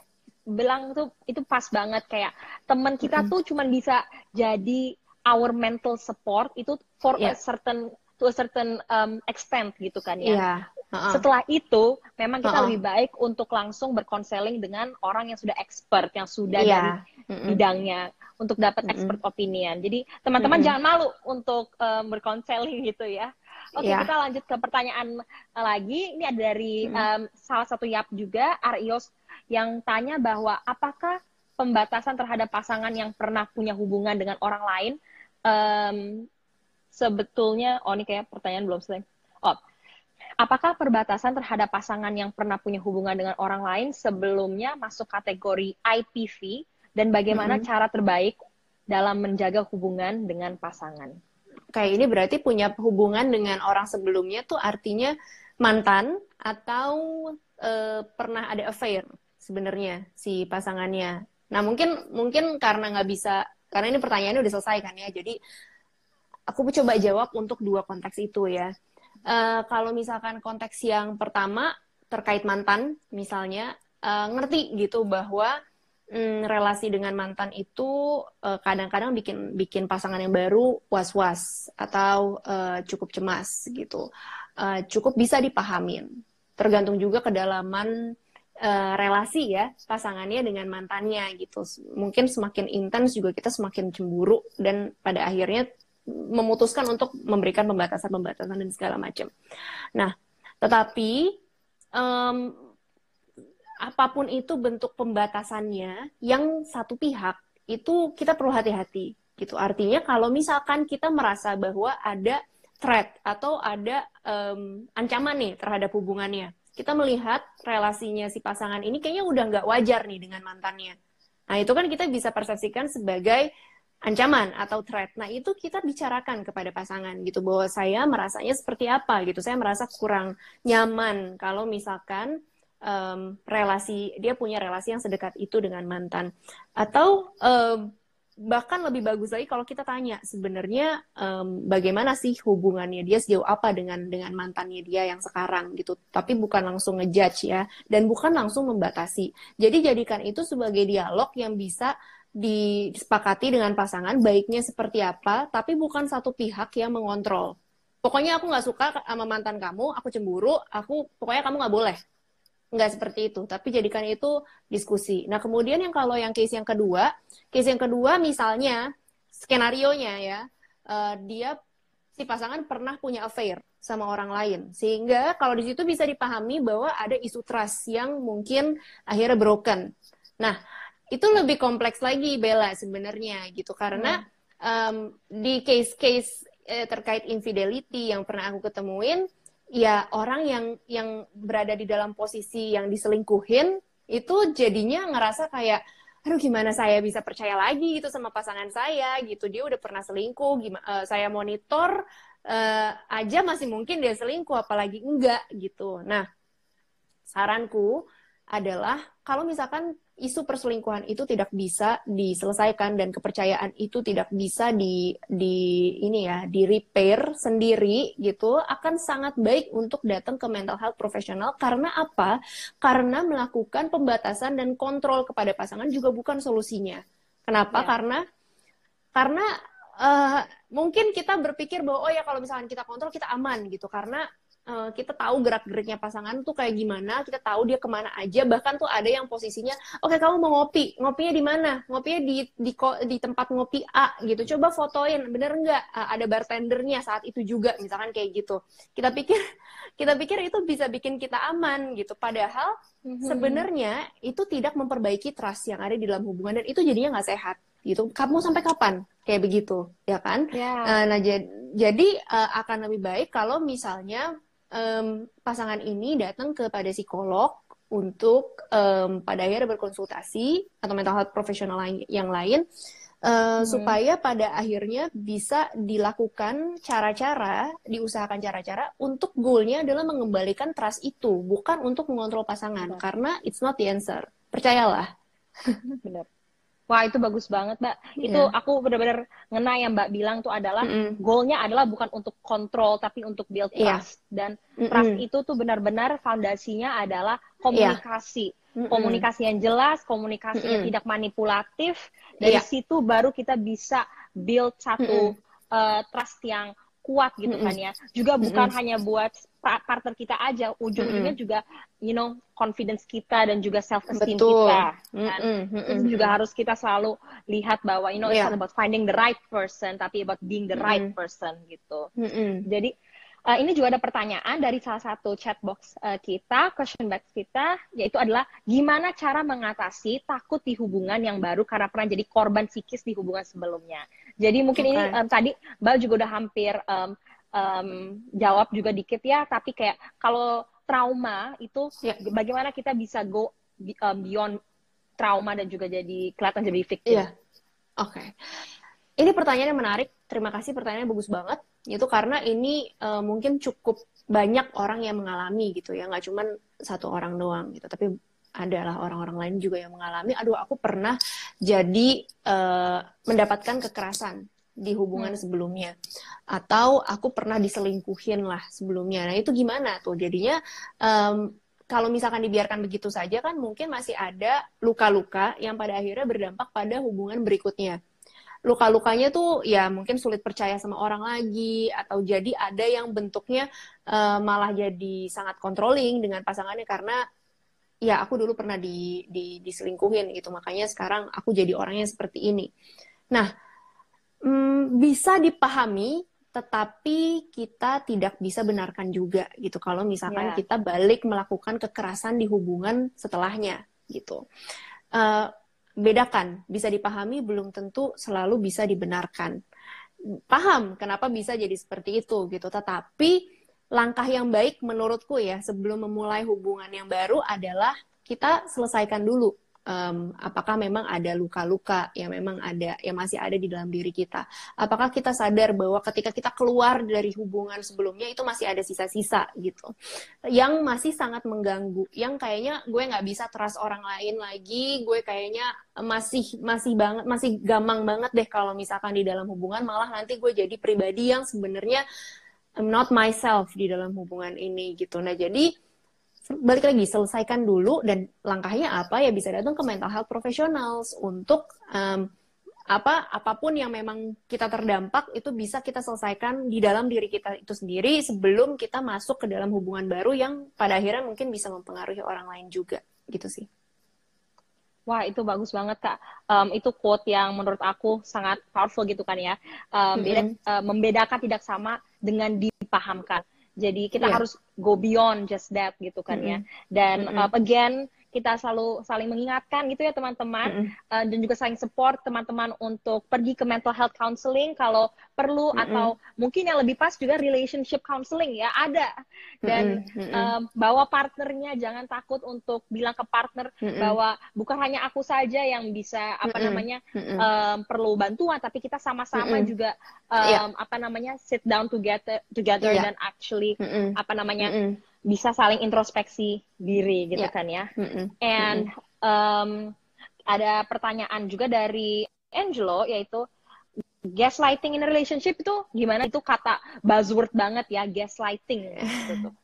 bilang tuh itu pas banget kayak teman kita mm -hmm. tuh cuman bisa jadi our mental support itu for yeah. a certain to a certain um, extent gitu kan ya. Yeah. Uh-uh. Setelah itu, memang kita uh-uh. lebih baik untuk langsung berkonseling dengan orang yang sudah expert, yang sudah yeah. dari mm-hmm. bidangnya, untuk dapat mm-hmm. expert opinion. Jadi teman-teman mm-hmm. jangan malu untuk um, berkonseling [laughs] gitu ya. Oke, yeah. kita lanjut ke pertanyaan lagi. Ini ada dari um, salah satu yap juga, Arios, yang tanya bahwa apakah pembatasan terhadap pasangan yang pernah punya hubungan dengan orang lain um, sebetulnya oh ini kayak pertanyaan belum selesai. Oh, apakah perbatasan terhadap pasangan yang pernah punya hubungan dengan orang lain sebelumnya masuk kategori IPV dan bagaimana mm -hmm. cara terbaik dalam menjaga hubungan dengan pasangan? Kayak ini berarti punya hubungan dengan orang sebelumnya tuh artinya mantan atau uh, pernah ada affair sebenarnya si pasangannya Nah mungkin mungkin karena nggak bisa karena ini pertanyaannya udah selesai kan ya. Jadi aku coba jawab untuk dua konteks itu ya. Uh, kalau misalkan konteks yang pertama terkait mantan misalnya uh, ngerti gitu bahwa um, relasi dengan mantan itu kadang kadang-kadang bikin bikin pasangan yang baru was-was atau uh, cukup cemas gitu. Uh, cukup bisa dipahamin. Tergantung juga kedalaman uh, relasi ya pasangannya dengan mantannya gitu. Mungkin semakin intens juga kita semakin cemburu dan pada akhirnya memutuskan untuk memberikan pembatasan-pembatasan dan segala macam. Nah, tetapi um, apa pun itu bentuk pembatasannya, yang satu pihak itu kita perlu hati-hati gitu. Artinya kalau misalkan kita merasa bahwa ada threat atau ada um, ancaman nih terhadap hubungannya, kita melihat relasinya si pasangan ini kayaknya udah nggak wajar nih dengan mantannya. Nah itu kan kita bisa persepsikan sebagai ancaman atau threat. Nah itu kita bicarakan kepada pasangan gitu bahwa saya merasanya seperti apa gitu. Saya merasa kurang nyaman kalau misalkan um, relasi dia punya relasi yang sedekat itu dengan mantan atau um, bahkan lebih bagus lagi kalau kita tanya sebenarnya um, bagaimana sih hubungannya dia sejauh apa dengan dengan mantannya dia yang sekarang gitu tapi bukan langsung ngejudge ya dan bukan langsung membatasi jadi jadikan itu sebagai dialog yang bisa disepakati dengan pasangan baiknya seperti apa tapi bukan satu pihak yang mengontrol pokoknya aku nggak suka sama mantan kamu aku cemburu aku pokoknya kamu nggak boleh nggak seperti itu, tapi jadikan itu diskusi. Nah, kemudian yang kalau yang case yang kedua, case yang kedua misalnya skenario nya ya, uh, dia si pasangan pernah punya affair sama orang lain, sehingga kalau di situ bisa dipahami bahwa ada isu trust yang mungkin akhirnya broken. Nah, itu lebih kompleks lagi Bella sebenarnya gitu. Karena hmm. um, di case-case eh, terkait infidelity yang pernah aku ketemuin ya orang yang yang berada di dalam posisi yang diselingkuhin itu jadinya ngerasa kayak aduh gimana saya bisa percaya lagi gitu sama pasangan saya? Gitu. Dia udah pernah selingkuh gimana uh, saya monitor uh, aja masih mungkin dia selingkuh apalagi enggak gitu. Nah saranku adalah kalau misalkan isu perselingkuhan itu tidak bisa diselesaikan dan kepercayaan itu tidak bisa di di ini ya di repair sendiri gitu akan sangat baik untuk datang ke mental health profesional karena apa? Karena melakukan pembatasan dan kontrol kepada pasangan juga bukan solusinya. Kenapa? Ya. Karena karena uh, mungkin kita berpikir bahwa oh ya kalau misalkan kita kontrol kita aman gitu karena uh, kita tahu gerak-geriknya pasangan tuh kayak gimana, kita tahu dia ke mana aja, bahkan tuh ada yang posisinya, oke okay, kamu mau ngopi, ngopinya di mana? Ngopinya di, di di tempat ngopi A gitu, coba fotoin, bener nggak uh, ada bartendernya saat itu juga, misalkan kayak gitu. Kita pikir [laughs] kita pikir itu bisa bikin kita aman gitu, padahal mm-hmm. sebenarnya itu tidak memperbaiki trust yang ada di dalam hubungan dan itu jadinya nggak sehat gitu. Kamu sampai kapan kayak begitu, ya kan? Yeah. Ya. Uh, nah, jadi, jadi uh, akan lebih baik kalau misalnya um, pasangan ini datang kepada psikolog untuk um, pada akhirnya berkonsultasi atau mental health profesional yang lain uh, hmm. supaya pada akhirnya bisa dilakukan cara-cara, diusahakan cara-cara untuk goalnya adalah mengembalikan trust itu, bukan untuk mengontrol pasangan, Betul. karena it's not the answer. Percayalah. Benar. Wah itu bagus banget mbak. Yeah. Itu aku benar-benar ngena yang mbak bilang tuh adalah mm -hmm. goalnya adalah bukan untuk kontrol tapi untuk build iya. trust yeah. dan mm -hmm. trust itu tuh benar-benar fondasinya adalah komunikasi. Yeah. Mm -hmm. Komunikasi yang jelas, komunikasi mm -hmm. yang tidak manipulatif. Dari yeah. situ baru kita bisa build satu mm -hmm. uh, trust yang kuat gitu kan ya. Juga bukan mm -hmm. hanya buat partner kita aja, ujung-ujungnya mm -hmm. juga you know confidence kita dan juga self esteem kita. Kan? Mm -hmm. Itu juga harus kita selalu lihat bahwa you know yeah. it's not about finding the right person tapi about being the right mm -hmm. person gitu. Mm -hmm. Jadi uh, ini juga ada pertanyaan dari salah satu chat box uh, kita, question box kita, yaitu adalah gimana cara mengatasi takut di hubungan yang baru karena pernah jadi korban psikis di hubungan sebelumnya. Jadi mungkin okay. ini um, tadi Mbak juga udah hampir um, um, jawab juga dikit ya, tapi kayak kalau trauma itu yeah. bagaimana kita bisa go um, beyond trauma dan juga jadi kelihatan jadi victim. Iya. Yeah. Oke. Okay. Ini pertanyaan yang menarik. Terima kasih pertanyaannya bagus banget. Itu karena ini uh, mungkin cukup banyak orang yang mengalami gitu ya, nggak cuma satu orang doang gitu, tapi adalah orang-orang lain juga yang mengalami. Aduh aku pernah jadi uh, mendapatkan kekerasan di hubungan hmm. sebelumnya. Atau aku pernah diselingkuhin lah sebelumnya. Nah itu gimana tuh? Jadinya um, kalau misalkan dibiarkan begitu saja kan mungkin masih ada luka-luka yang pada akhirnya berdampak pada hubungan berikutnya luka-lukanya tuh ya mungkin sulit percaya sama orang lagi atau jadi ada yang bentuknya uh, malah jadi sangat controlling dengan pasangannya karena ya aku dulu pernah di, di diselingkuhin gitu makanya sekarang aku jadi orangnya seperti ini. Nah mm, bisa dipahami tetapi kita tidak bisa benarkan juga gitu kalau misalkan yeah. kita balik melakukan kekerasan di hubungan setelahnya gitu. Uh, bedakan. Bisa dipahami belum tentu selalu bisa dibenarkan. Paham kenapa bisa jadi seperti itu gitu. Tetapi langkah yang baik menurutku ya sebelum memulai hubungan yang baru adalah kita selesaikan dulu um, apakah memang ada luka-luka yang memang ada yang masih ada di dalam diri kita? Apakah kita sadar bahwa ketika kita keluar dari hubungan sebelumnya itu masih ada sisa-sisa gitu? Yang masih sangat mengganggu yang kayaknya gue nggak bisa trust orang lain lagi gue kayaknya masih masih banget masih gampang banget deh kalau misalkan di dalam hubungan malah nanti gue jadi pribadi yang sebenarnya I'm not myself di dalam hubungan ini gitu. Nah jadi balik lagi selesaikan dulu dan langkahnya apa ya bisa datang ke mental health professionals untuk um, apa apa pun yang memang kita terdampak itu bisa kita selesaikan di dalam diri kita itu sendiri sebelum kita masuk ke dalam hubungan baru yang pada akhirnya mungkin bisa mempengaruhi orang lain juga gitu sih. Wah itu bagus banget kak. Um, itu quote yang menurut aku sangat powerful gitu kan ya. Um, mm -hmm. uh, membedakan tidak sama dengan dipahamkan. Jadi kita yeah. harus go beyond just that gitu kan mm -hmm. ya. Dan mm -hmm. uh, again kita selalu saling mengingatkan gitu ya teman-teman mm -hmm. uh, dan juga saling support teman-teman untuk pergi ke mental health counseling kalau perlu mm -hmm. atau mungkin yang lebih pas juga relationship counseling ya ada dan mm -hmm. um, bawa partnernya jangan takut untuk bilang ke partner mm -hmm. bahwa bukan hanya aku saja yang bisa apa mm -hmm. namanya mm -hmm. um, perlu bantuan tapi kita sama-sama mm -hmm. juga um, yeah. apa namanya sit down together together yeah. dan actually mm -hmm. apa namanya mm -hmm bisa saling introspeksi diri gitu yeah. kan ya. Mm -mm. And um, ada pertanyaan juga dari Angelo yaitu gaslighting in a relationship itu gimana? Itu kata buzzword banget ya gaslighting gitu. [laughs]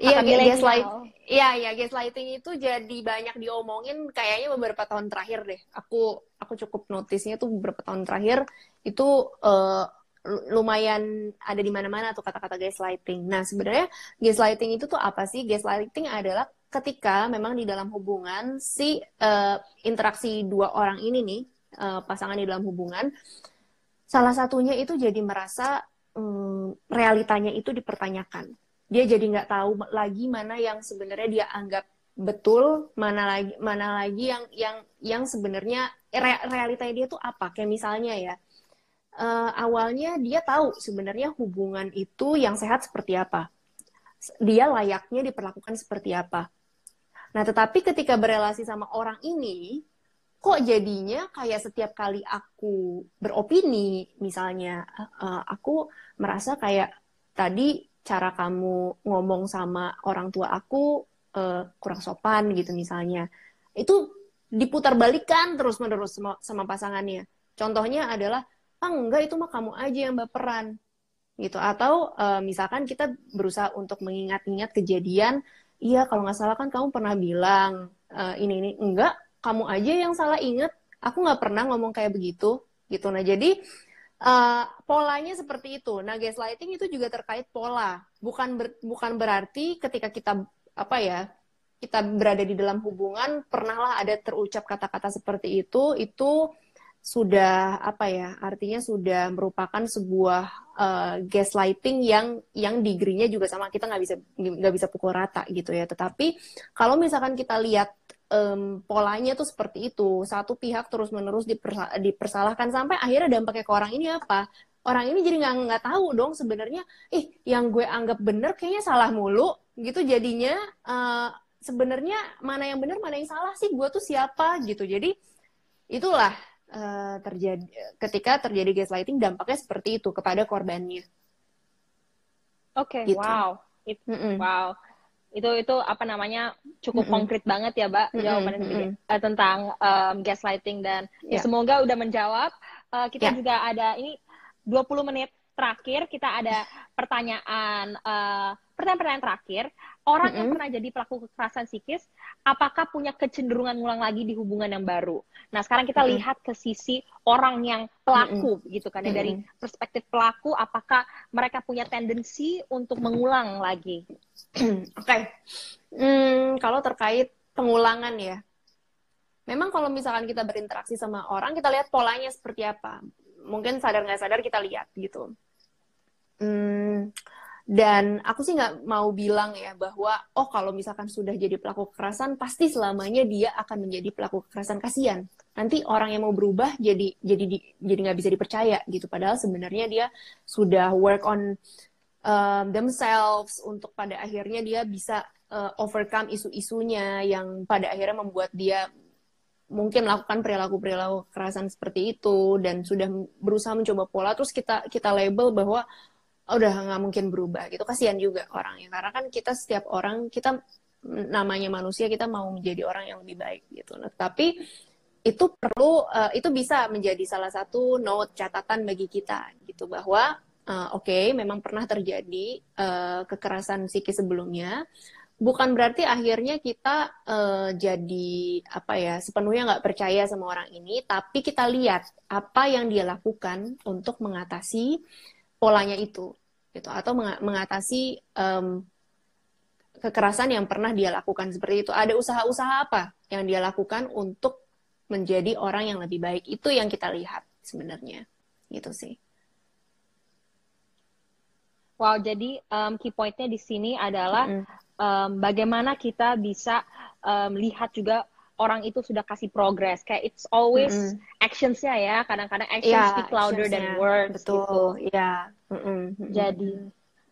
Iya, gaslight. Iya, iya, gaslighting itu jadi banyak diomongin kayaknya beberapa tahun terakhir deh. Aku aku cukup notisnya tuh beberapa tahun terakhir itu uh, lumayan ada di mana-mana tuh kata-kata gaslighting. Nah, sebenarnya gaslighting itu tuh apa sih? Gaslighting adalah ketika memang di dalam hubungan si uh, interaksi dua orang ini nih, uh, pasangan di dalam hubungan, salah satunya itu jadi merasa um, realitanya itu dipertanyakan. Dia jadi nggak tahu lagi mana yang sebenarnya dia anggap betul, mana lagi mana lagi yang yang yang sebenarnya re realitanya dia tuh apa? Kayak misalnya ya, uh, awalnya dia tahu sebenarnya hubungan itu yang sehat seperti apa. Dia layaknya diperlakukan seperti apa. Nah, tetapi ketika berelasi sama orang ini, kok jadinya kayak setiap kali aku beropini, misalnya, uh, aku merasa kayak tadi cara kamu ngomong sama orang tua aku uh, kurang sopan gitu misalnya. Itu diputar balikan terus menerus sama, sama pasangannya. Contohnya adalah ah enggak itu mah kamu aja yang baperan. Gitu. Atau uh, misalkan kita berusaha untuk mengingat-ingat kejadian iya kalau nggak salah kan kamu pernah bilang uh, ini ini. Enggak kamu aja yang salah inget aku nggak pernah ngomong kayak begitu. Gitu. Nah jadi uh, polanya seperti itu. Nah gaslighting itu juga terkait pola. Bukan ber, bukan berarti ketika kita apa ya kita berada di dalam hubungan pernahlah ada terucap kata-kata seperti itu itu sudah apa ya artinya sudah merupakan sebuah uh, gaslighting yang yang degree-nya juga sama kita nggak bisa nggak bisa pukul rata gitu ya. Tetapi kalau misalkan kita lihat um, polanya tuh seperti itu satu pihak terus menerus dipersa dipersalahkan sampai akhirnya dampaknya ke orang ini apa? Orang ini jadi nggak nggak tahu dong sebenarnya ih yang gue anggap bener kayaknya salah mulu gitu jadinya uh, sebenarnya mana yang bener mana yang salah sih? Gue tuh siapa? gitu. Jadi itulah uh, terjadi ketika terjadi gaslighting dampaknya seperti itu kepada korbannya. Oke, okay, gitu. wow, It, mm -mm. wow. itu itu apa namanya cukup mm -hmm. konkret banget ya, Mbak, jawabannya mm -hmm. uh, tentang um, gaslighting dan yeah. ya ya semoga udah menjawab. Uh, kita yeah. juga ada ini 20 menit terakhir kita ada pertanyaan uh, pertanyaan-pertanyaan terakhir. Orang mm -hmm. yang pernah jadi pelaku kekerasan psikis, apakah punya kecenderungan ngulang lagi di hubungan yang baru? Nah, sekarang kita mm -hmm. lihat ke sisi orang yang pelaku, mm -hmm. gitu kan, ya. dari perspektif pelaku, apakah mereka punya tendensi untuk mengulang lagi? [clears throat] Oke, okay. hmm, kalau terkait pengulangan ya, memang kalau misalkan kita berinteraksi sama orang, kita lihat polanya seperti apa. Mungkin sadar nggak sadar kita lihat gitu. Hmm, dan aku sih nggak mau bilang ya bahwa oh kalau misalkan sudah jadi pelaku kekerasan pasti selamanya dia akan menjadi pelaku kekerasan kasihan. Nanti orang yang mau berubah jadi jadi di, jadi nggak bisa dipercaya gitu. Padahal sebenarnya dia sudah work on um, themselves untuk pada akhirnya dia bisa uh, overcome isu-isunya yang pada akhirnya membuat dia mungkin melakukan perilaku-perilaku kekerasan seperti itu dan sudah berusaha mencoba pola terus kita kita label bahwa udah nggak mungkin berubah gitu. Kasihan juga orangnya. Karena kan kita setiap orang kita namanya manusia kita mau menjadi orang yang lebih baik gitu. Nah tapi itu perlu uh, itu bisa menjadi salah satu note catatan bagi kita gitu bahwa uh, oke okay, memang pernah terjadi uh, kekerasan psikis sebelumnya. Bukan berarti akhirnya kita uh, jadi apa ya sepenuhnya nggak percaya sama orang ini tapi kita lihat apa yang dia lakukan untuk mengatasi polanya itu gitu. Atau mengatasi um, kekerasan yang pernah dia lakukan. Seperti itu. Ada usaha-usaha apa yang dia lakukan untuk menjadi orang yang lebih baik? Itu yang kita lihat sebenarnya. Gitu sih. Wow jadi um, key pointnya di sini adalah mm. um, bagaimana kita bisa um, lihat juga orang itu sudah kasih progress kayak it's always mm -hmm. actionsnya ya kadang-kadang actions yeah, speak louder than words betul gitu. ya yeah. mm -hmm. jadi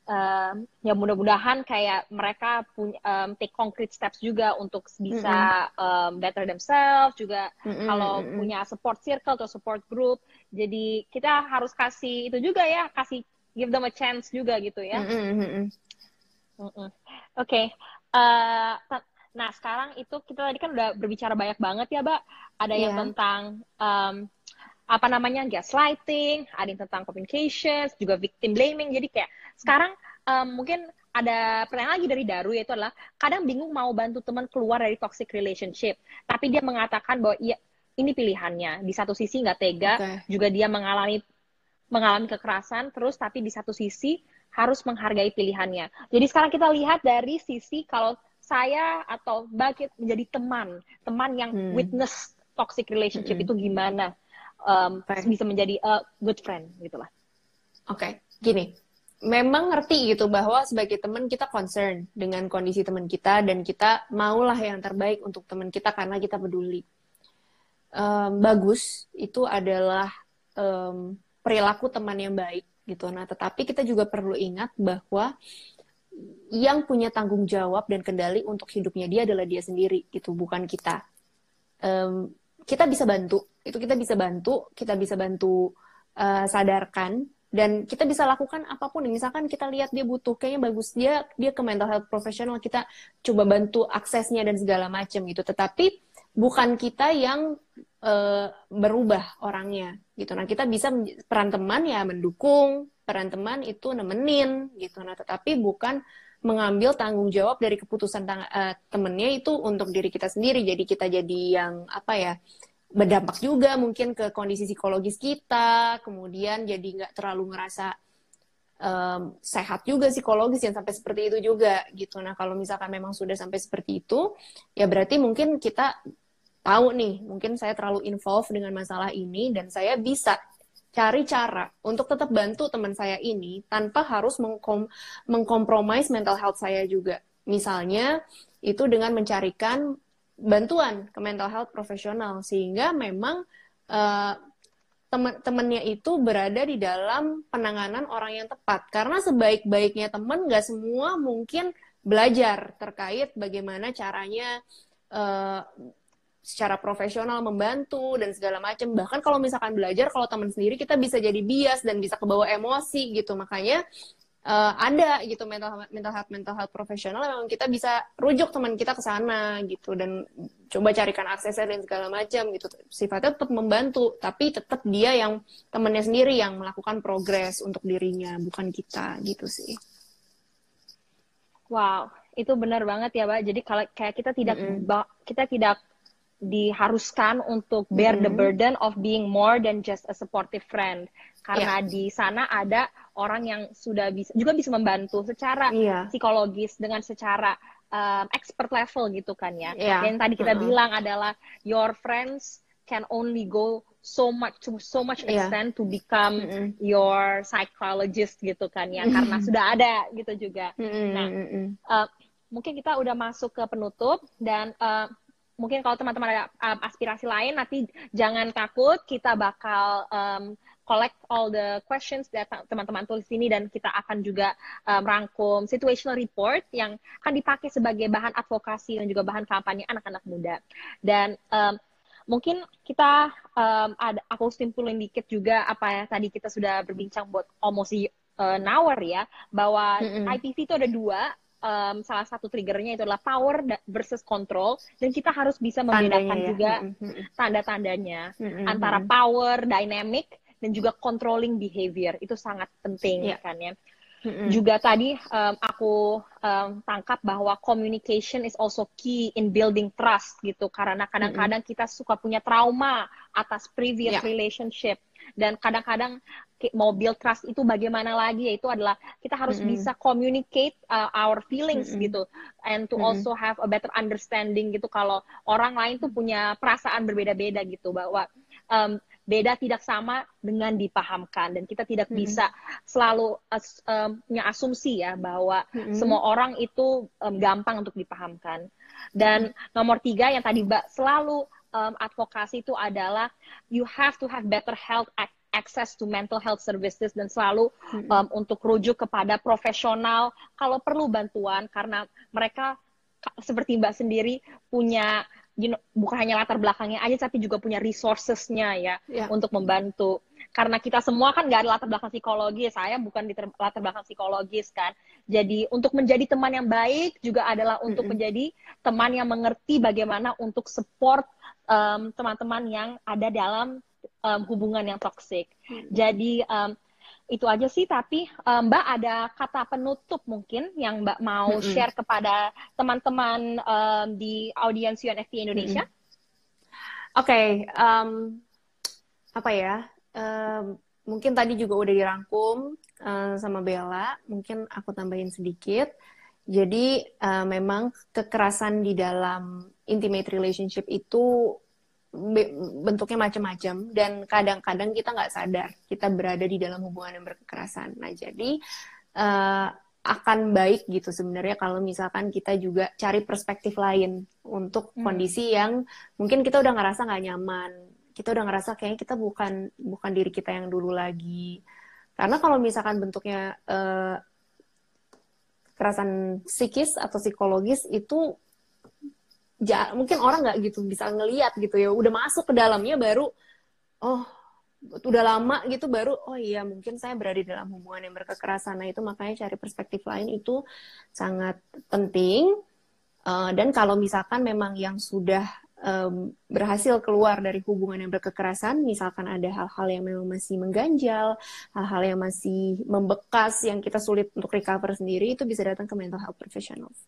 um, ya mudah-mudahan kayak mereka punya um, take concrete steps juga untuk bisa mm -hmm. um, better themselves juga mm -hmm. kalau mm -hmm. punya support circle atau support group jadi kita harus kasih itu juga ya kasih give them a chance juga gitu ya mm -hmm. mm -hmm. oke okay. uh, Nah, sekarang itu kita tadi kan udah berbicara banyak banget ya, Mbak. Ada yeah. yang iya. tentang um, apa namanya gaslighting, ada yang tentang communications, juga victim blaming. Jadi kayak sekarang um, mungkin ada pertanyaan lagi dari Daru yaitu adalah kadang bingung mau bantu teman keluar dari toxic relationship, tapi dia mengatakan bahwa iya ini pilihannya. Di satu sisi nggak tega, okay. juga dia mengalami mengalami kekerasan, terus tapi di satu sisi harus menghargai pilihannya. Jadi sekarang kita lihat dari sisi kalau saya atau bagi menjadi teman, teman yang hmm. witness toxic relationship hmm. itu gimana um, bisa menjadi a good friend gitulah. Oke, okay. gini, memang ngerti gitu bahwa sebagai teman kita concern dengan kondisi teman kita dan kita maulah yang terbaik untuk teman kita karena kita peduli. Um, bagus itu adalah um, perilaku teman yang baik gitu. Nah, tetapi kita juga perlu ingat bahwa yang punya tanggung jawab dan kendali untuk hidupnya dia adalah dia sendiri itu bukan kita. Um, kita bisa bantu itu kita bisa bantu kita bisa bantu uh, sadarkan dan kita bisa lakukan apa pun. Misalkan kita lihat dia butuh kayaknya bagus dia dia ke mental health professional kita coba bantu aksesnya dan segala macam gitu. Tetapi bukan kita yang uh, berubah orangnya gitu. Nah kita bisa peran teman ya mendukung peran teman itu nemenin gitu. Nah tetapi bukan mengambil tanggung jawab dari keputusan uh, temennya itu untuk diri kita sendiri. Jadi kita jadi yang apa ya berdampak juga mungkin ke kondisi psikologis kita kemudian jadi nggak terlalu ngerasa um, sehat juga psikologis yang sampai seperti itu juga gitu. Nah kalau misalkan memang sudah sampai seperti itu ya berarti mungkin kita tahu nih mungkin saya terlalu involved dengan masalah ini dan saya bisa cari cara untuk tetap bantu teman saya ini tanpa harus mengkom mengkompromis mental health saya juga. Misalnya itu dengan mencarikan bantuan ke mental health profesional sehingga memang uh, teman-temannya itu berada di dalam penanganan orang yang tepat karena sebaik-baiknya teman nggak semua mungkin belajar terkait bagaimana caranya uh, secara profesional membantu dan segala macam bahkan kalau misalkan belajar kalau teman sendiri kita bisa jadi bias dan bisa kebawa emosi gitu. Makanya uh, ada gitu mental mental health mental health profesional memang kita bisa rujuk teman kita ke sana gitu dan coba carikan aksesnya dan segala macam gitu. Sifatnya tetap membantu tapi tetap dia yang temannya sendiri yang melakukan progres untuk dirinya bukan kita gitu sih. Wow itu benar banget ya mbak. Jadi kalau kayak kita tidak mm -hmm. kita tidak diharuskan untuk bear mm -hmm. the burden of being more than just a supportive friend karena yeah. di sana ada orang yang sudah bisa juga bisa membantu secara yeah. psikologis dengan secara um, expert level gitu kan ya. Yeah. Yang tadi kita uh -huh. bilang adalah your friends can only go so much to so much iya. extent yeah. to become mm -hmm. your psychologist gitu kan ya karena sudah ada gitu juga. Mm -hmm. Nah, uh, mungkin kita udah masuk ke penutup dan uh, mungkin kalau teman-teman ada um, aspirasi lain nanti jangan takut kita bakal um, collect all the questions that teman-teman tulis ini dan kita akan juga um, rangkum situational report yang akan dipakai sebagai bahan advokasi dan juga bahan kampanye anak-anak muda dan um, mungkin kita um, ada aku simpulin dikit juga apa ya tadi kita sudah berbincang buat almost uh, an hour ya bahwa mm -hmm. IPV itu ada dua um, salah satu triggernya itu adalah power versus control dan kita harus bisa membedakan ya. juga tanda-tandanya mm-hmm. antara power dynamic dan juga controlling behavior itu sangat penting yeah. kan ya mm-hmm. juga tadi um, aku um, tangkap bahwa communication is also key in building trust gitu karena kadang-kadang mm-hmm. kita suka punya trauma atas previous yeah. relationship dan kadang-kadang mau build trust itu bagaimana lagi yaitu adalah kita harus mm -hmm. bisa communicate uh, our feelings mm -hmm. gitu and to mm -hmm. also have a better understanding gitu kalau orang lain tuh punya perasaan berbeda-beda gitu bahwa um, beda tidak sama dengan dipahamkan dan kita tidak mm -hmm. bisa selalu as, um, punya asumsi ya bahwa mm -hmm. semua orang itu um, gampang untuk dipahamkan dan mm -hmm. nomor tiga yang tadi mbak selalu um, advokasi itu adalah you have to have better health access to mental health services dan selalu hmm. um, untuk rujuk kepada profesional kalau perlu bantuan karena mereka seperti Mbak sendiri punya you know, bukan hanya latar belakangnya aja tapi juga punya resourcesnya ya yeah. untuk membantu karena kita semua kan nggak ada latar belakang psikologis saya bukan di latar belakang psikologis kan jadi untuk menjadi teman yang baik juga adalah untuk mm -hmm. menjadi teman yang mengerti bagaimana untuk support teman-teman um, yang ada dalam um, hubungan yang toksik. Hmm. Jadi um, itu aja sih. Tapi um, Mbak ada kata penutup mungkin yang Mbak mau hmm. share kepada teman-teman um, di audiens UNFP Indonesia? Hmm. Oke, okay, um, apa ya? Um, mungkin tadi juga udah dirangkum uh, sama Bella. Mungkin aku tambahin sedikit. Jadi uh, memang kekerasan di dalam intimate relationship itu bentuknya macam-macam dan kadang-kadang kita nggak sadar kita berada di dalam hubungan yang berkekerasan. Nah jadi uh, akan baik gitu sebenarnya kalau misalkan kita juga cari perspektif lain untuk hmm. kondisi yang mungkin kita udah ngerasa nggak nyaman, kita udah ngerasa kayaknya kita bukan bukan diri kita yang dulu lagi. Karena kalau misalkan bentuknya uh, kekerasan psikis atau psikologis itu ja, mungkin orang nggak gitu bisa ngeliat gitu ya. Udah masuk ke dalamnya baru oh udah lama gitu baru oh iya mungkin saya berada di dalam hubungan yang berkekerasan. Nah itu makanya cari perspektif lain itu sangat penting. Uh, dan kalau misalkan memang yang sudah um, berhasil keluar dari hubungan yang berkekerasan misalkan ada hal-hal yang memang masih mengganjal hal-hal yang masih membekas yang kita sulit untuk recover sendiri itu bisa datang ke mental health professionals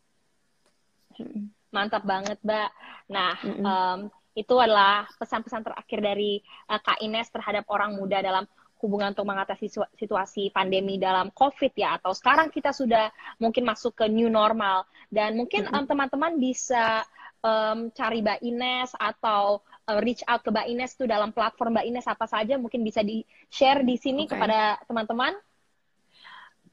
hmm. Mantap banget, Mbak. Nah, mm -hmm. um, itu adalah pesan-pesan terakhir dari uh, Kak Ines terhadap orang muda dalam hubungan untuk mengatasi situasi pandemi dalam COVID ya atau sekarang kita sudah mungkin masuk ke new normal dan mungkin mm-hmm. um, teman-teman bisa um, cari Mbak Ines atau uh, reach out ke Mbak Ines tuh dalam platform Mbak Ines apa saja mungkin bisa di share di sini okay. kepada teman-teman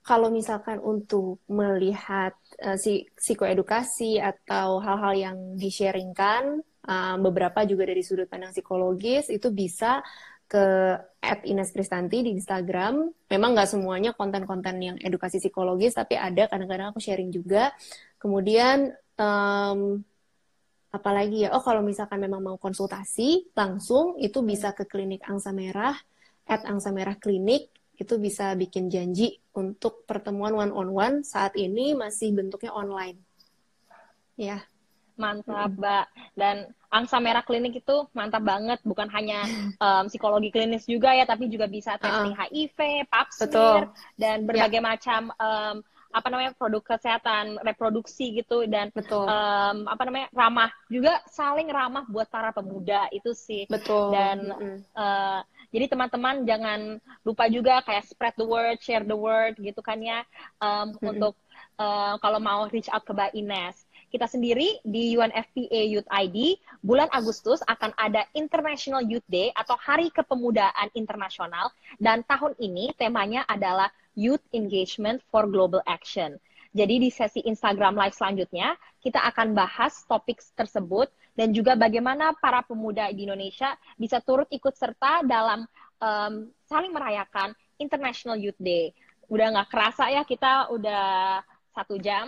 kalau misalkan untuk melihat uh, si psikoedukasi atau hal-hal yang di-sharingkan, uh, beberapa juga dari sudut pandang psikologis, itu bisa ke at Ines Kristanti di Instagram. Memang nggak semuanya konten-konten yang edukasi psikologis, tapi ada kadang-kadang aku sharing juga. Kemudian, um, apalagi ya, oh kalau misalkan memang mau konsultasi langsung, itu bisa ke klinik Angsa Merah, at Angsa Merah Klinik, itu bisa bikin janji untuk pertemuan one on one saat ini masih bentuknya online. Ya. Mantap, Mbak. Dan angsa merah klinik itu mantap banget, bukan hanya um, psikologi klinis juga ya, tapi juga bisa testing uh -uh. HIV, pap smear, dan berbagai yeah. macam um, apa namanya produk kesehatan reproduksi gitu dan betul. um, apa namanya ramah. Juga saling ramah buat para pemuda itu sih. Betul. Dan mm -hmm. uh, jadi teman-teman jangan lupa juga kayak spread the word share the word gitu kan ya. Um, mm -hmm. untuk uh, kalau mau reach out ke Mbak Ines. Kita sendiri di UNFPA Youth ID bulan Agustus akan ada International Youth Day atau Hari Kepemudaan Internasional. Dan tahun ini temanya adalah Youth Engagement for Global Action. Jadi di sesi Instagram Live selanjutnya, kita akan bahas topik tersebut dan juga bagaimana para pemuda di Indonesia bisa turut ikut serta dalam um, saling merayakan International Youth Day. Udah nggak kerasa ya kita udah satu jam